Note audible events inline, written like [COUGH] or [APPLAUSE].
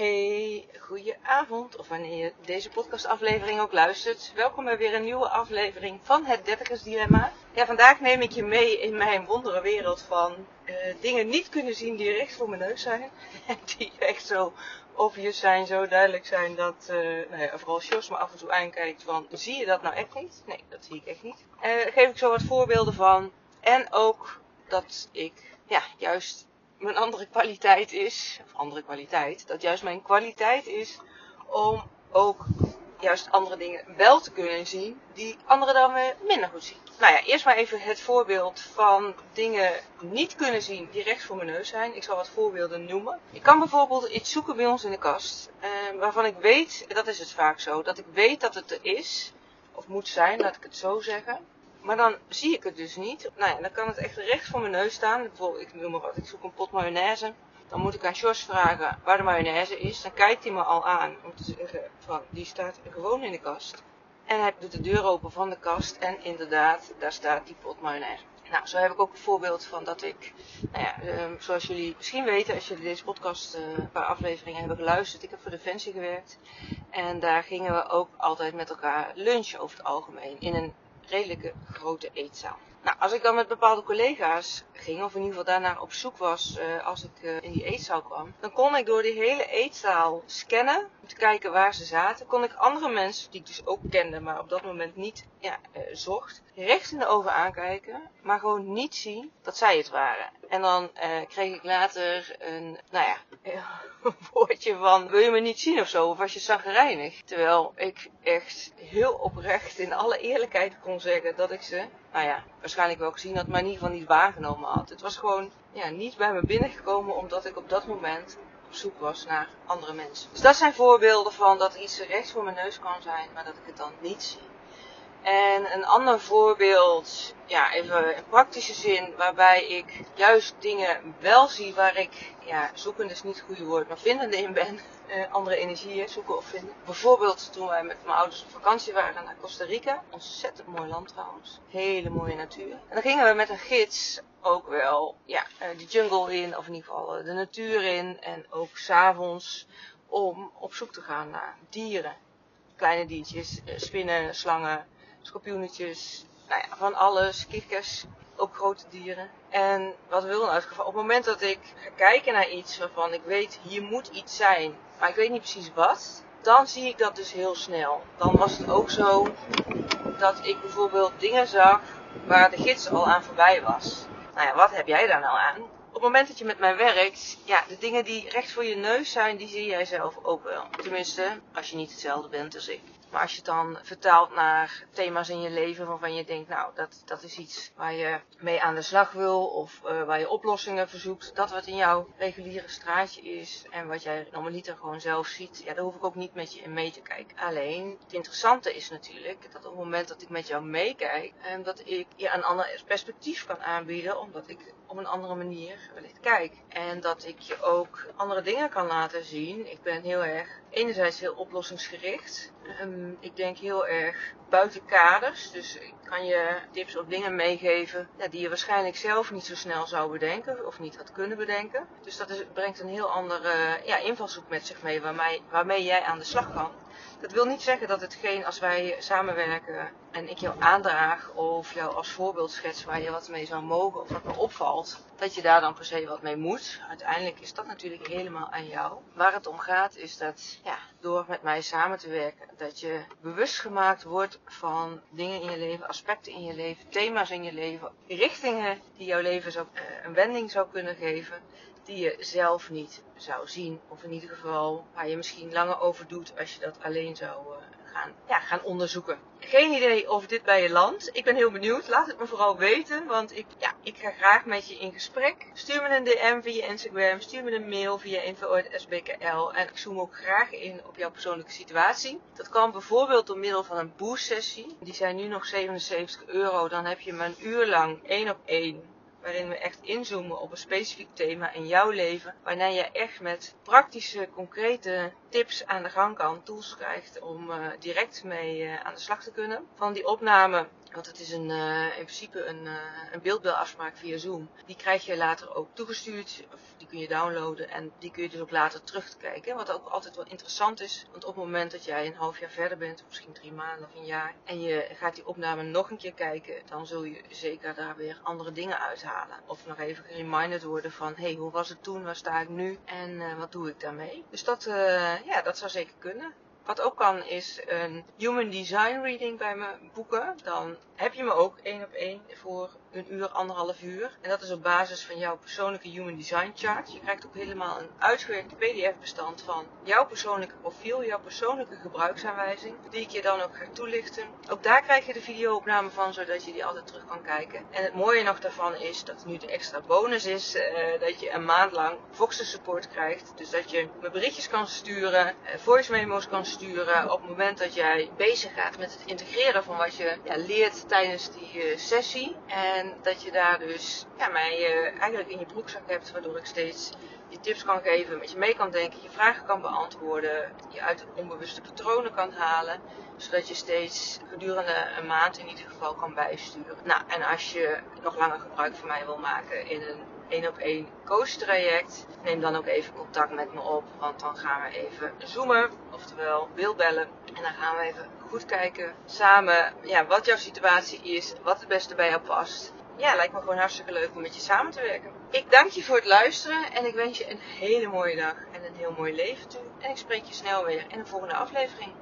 Hey, goeie avond of wanneer je deze podcastaflevering ook luistert. Welkom bij weer een nieuwe aflevering van het Dertigersdilemma. Ja, vandaag neem ik je mee in mijn wondere wereld van uh, dingen niet kunnen zien die recht voor mijn neus zijn. En [LAUGHS] die echt zo obvious zijn, zo duidelijk zijn dat, uh, nou ja, vooral Jos me af en toe aankijkt van, zie je dat nou echt niet? Nee, dat zie ik echt niet. Uh, geef ik zo wat voorbeelden van. En ook dat ik, ja, juist mijn andere kwaliteit is, of andere kwaliteit, dat juist mijn kwaliteit is om ook juist andere dingen wel te kunnen zien die anderen dan weer minder goed zien. Nou ja, eerst maar even het voorbeeld van dingen niet kunnen zien die recht voor mijn neus zijn. Ik zal wat voorbeelden noemen. Ik kan bijvoorbeeld iets zoeken bij ons in de kast, eh, waarvan ik weet, dat is het vaak zo, dat ik weet dat het er is, of moet zijn, laat ik het zo zeggen. Maar dan zie ik het dus niet. Nou ja, dan kan het echt recht voor mijn neus staan. Bijvoorbeeld, ik noem maar wat, ik zoek een pot mayonaise. Dan moet ik aan Jos vragen waar de mayonaise is. Dan kijkt hij me al aan om te zeggen van, die staat gewoon in de kast. En hij doet de deur open van de kast en inderdaad, daar staat die pot mayonaise. Nou, zo heb ik ook een voorbeeld van dat ik, nou ja, um, zoals jullie misschien weten, als jullie deze podcast uh, een paar afleveringen hebben geluisterd, ik heb voor Defensie gewerkt. En daar gingen we ook altijd met elkaar lunchen over het algemeen in een redelijke grote eetzaal. Nou, als ik dan met bepaalde collega's ging, of in ieder geval daarnaar op zoek was uh, als ik uh, in die eetzaal kwam, dan kon ik door die hele eetzaal scannen om te kijken waar ze zaten. Kon ik andere mensen, die ik dus ook kende, maar op dat moment niet ja, uh, zocht, recht in de ogen aankijken, maar gewoon niet zien dat zij het waren. En dan kreeg ik later een, nou ja, een [LAUGHS] woordje van, wil je me niet zien of zo, of was je zagrijnig? Terwijl ik echt heel oprecht in alle eerlijkheid kon zeggen dat ik ze, nou ja, waarschijnlijk wel gezien had, maar in ieder geval niet waargenomen had. Het was gewoon ja, niet bij me binnengekomen omdat ik op dat moment op zoek was naar andere mensen. Dus dat zijn voorbeelden van dat iets recht voor mijn neus kan zijn, maar dat ik het dan niet zie. En een ander voorbeeld, ja, even in praktische zin, waarbij ik juist dingen wel zie waar ik, ja, zoekende is niet het goede woord, maar vindende in ben. Uh, [LAUGHS] andere energieën zoeken of vinden. Bijvoorbeeld toen wij met mijn ouders op vakantie waren naar Costa Rica. Ontzettend mooi land trouwens. Hele mooie natuur. En dan gingen we met een gids ook wel, ja, uh, de jungle in, of in ieder geval uh, de natuur in. En ook s'avonds om op zoek te gaan naar dieren. Kleine diertjes, spinnen, slangen schorpioenetjes, nou ja, van alles, kikkers, ook grote dieren. En wat wil nou? Op het moment dat ik ga kijken naar iets waarvan ik weet, hier moet iets zijn, maar ik weet niet precies wat, dan zie ik dat dus heel snel. Dan was het ook zo dat ik bijvoorbeeld dingen zag waar de gids al aan voorbij was. Nou ja, wat heb jij daar nou aan? Op het moment dat je met mij werkt, ja, de dingen die recht voor je neus zijn, die zie jij zelf ook wel. Tenminste, als je niet hetzelfde bent als ik. Maar als je het dan vertaalt naar thema's in je leven waarvan je denkt, nou, dat, dat is iets waar je mee aan de slag wil of uh, waar je oplossingen verzoekt. Dat wat in jouw reguliere straatje is en wat jij normaliter gewoon zelf ziet, ja, daar hoef ik ook niet met je in mee te kijken. Alleen, het interessante is natuurlijk dat op het moment dat ik met jou meekijk, en dat ik je een ander perspectief kan aanbieden, omdat ik op een andere manier wellicht kijk. En dat ik je ook andere dingen kan laten zien. Ik ben heel erg, enerzijds heel oplossingsgericht. Um, ik denk heel erg buiten kaders. Dus ik kan je tips of dingen meegeven ja, die je waarschijnlijk zelf niet zo snel zou bedenken of niet had kunnen bedenken. Dus dat brengt een heel andere ja, invalshoek met zich mee waarmee, waarmee jij aan de slag kan. Dat wil niet zeggen dat hetgeen als wij samenwerken en ik jou aandraag of jou als voorbeeld schets waar je wat mee zou mogen of wat me opvalt, dat je daar dan per se wat mee moet. Uiteindelijk is dat natuurlijk helemaal aan jou. Waar het om gaat is dat ja, door met mij samen te werken, dat je bewust gemaakt wordt van dingen in je leven, aspecten in je leven, thema's in je leven, richtingen die jouw leven zou, uh, een wending zou kunnen geven die je zelf niet zou zien. Of in ieder geval waar je misschien langer over doet als je dat alleen zou uh, gaan, gaan onderzoeken. Geen idee of dit bij je landt. Ik ben heel benieuwd. Laat het me vooral weten. Want ik, ja, ik ga graag met je in gesprek. Stuur me een DM via Instagram. Stuur me een mail via info.sbkl. En ik zoom ook graag in op jouw persoonlijke situatie. Dat kan bijvoorbeeld door middel van een boost sessie. Die zijn nu nog 77 euro. Dan heb je me een uur lang één op één waarin we echt inzoomen op een specifiek thema in jouw leven, waarna je echt met praktische, concrete tips aan de gang kan, tools krijgt om uh, direct mee uh, aan de slag te kunnen. Van die opname want het is een, uh, in principe een, uh, een beeldbelafspraak via Zoom. Die krijg je later ook toegestuurd. Of die kun je downloaden. En die kun je dus ook later terugkijken. Wat ook altijd wel interessant is. Want op het moment dat jij een half jaar verder bent. Of misschien drie maanden of een jaar. En je gaat die opname nog een keer kijken. Dan zul je zeker daar weer andere dingen uithalen. Of nog even gereminderd worden van. Hé, hey, hoe was het toen? Waar sta ik nu? En uh, wat doe ik daarmee? Dus dat, ja, dat zou zeker kunnen. Wat ook kan is een human design reading bij me boeken. Dan heb je me ook één op één voor een uur, anderhalf uur. En dat is op basis van jouw persoonlijke human design chart. Je krijgt ook helemaal een uitgewerkt pdf bestand van jouw persoonlijke profiel, jouw persoonlijke gebruiksaanwijzing. Die ik je dan ook ga toelichten. Ook daar krijg je de videoopname van, zodat je die altijd terug kan kijken. En het mooie nog daarvan is dat nu de extra bonus is uh, dat je een maand lang Voxer support krijgt. Dus dat je me berichtjes kan sturen, uh, voice memos kan sturen op het moment dat jij bezig gaat met het integreren van wat je leert tijdens die uh, sessie. En dat je daar dus ja, mij uh, eigenlijk in je broekzak hebt, waardoor ik steeds je tips kan geven, met je mee kan denken, je vragen kan beantwoorden, je uit onbewuste patronen kan halen, zodat je steeds gedurende een maand in ieder geval kan bijsturen. Nou, en als je nog langer gebruik van mij wil maken in een één op één coach traject, neem dan ook even contact met me op, want dan gaan we even zoomen, oftewel beeldbellen, en dan gaan we even goed kijken samen ja, wat jouw situatie is, wat het beste bij jou past. Ja, lijkt me gewoon hartstikke leuk om met je samen te werken. Ik dank je voor het luisteren en ik wens je een hele mooie dag en een heel mooi leven toe. En ik spreek je snel weer in de volgende aflevering.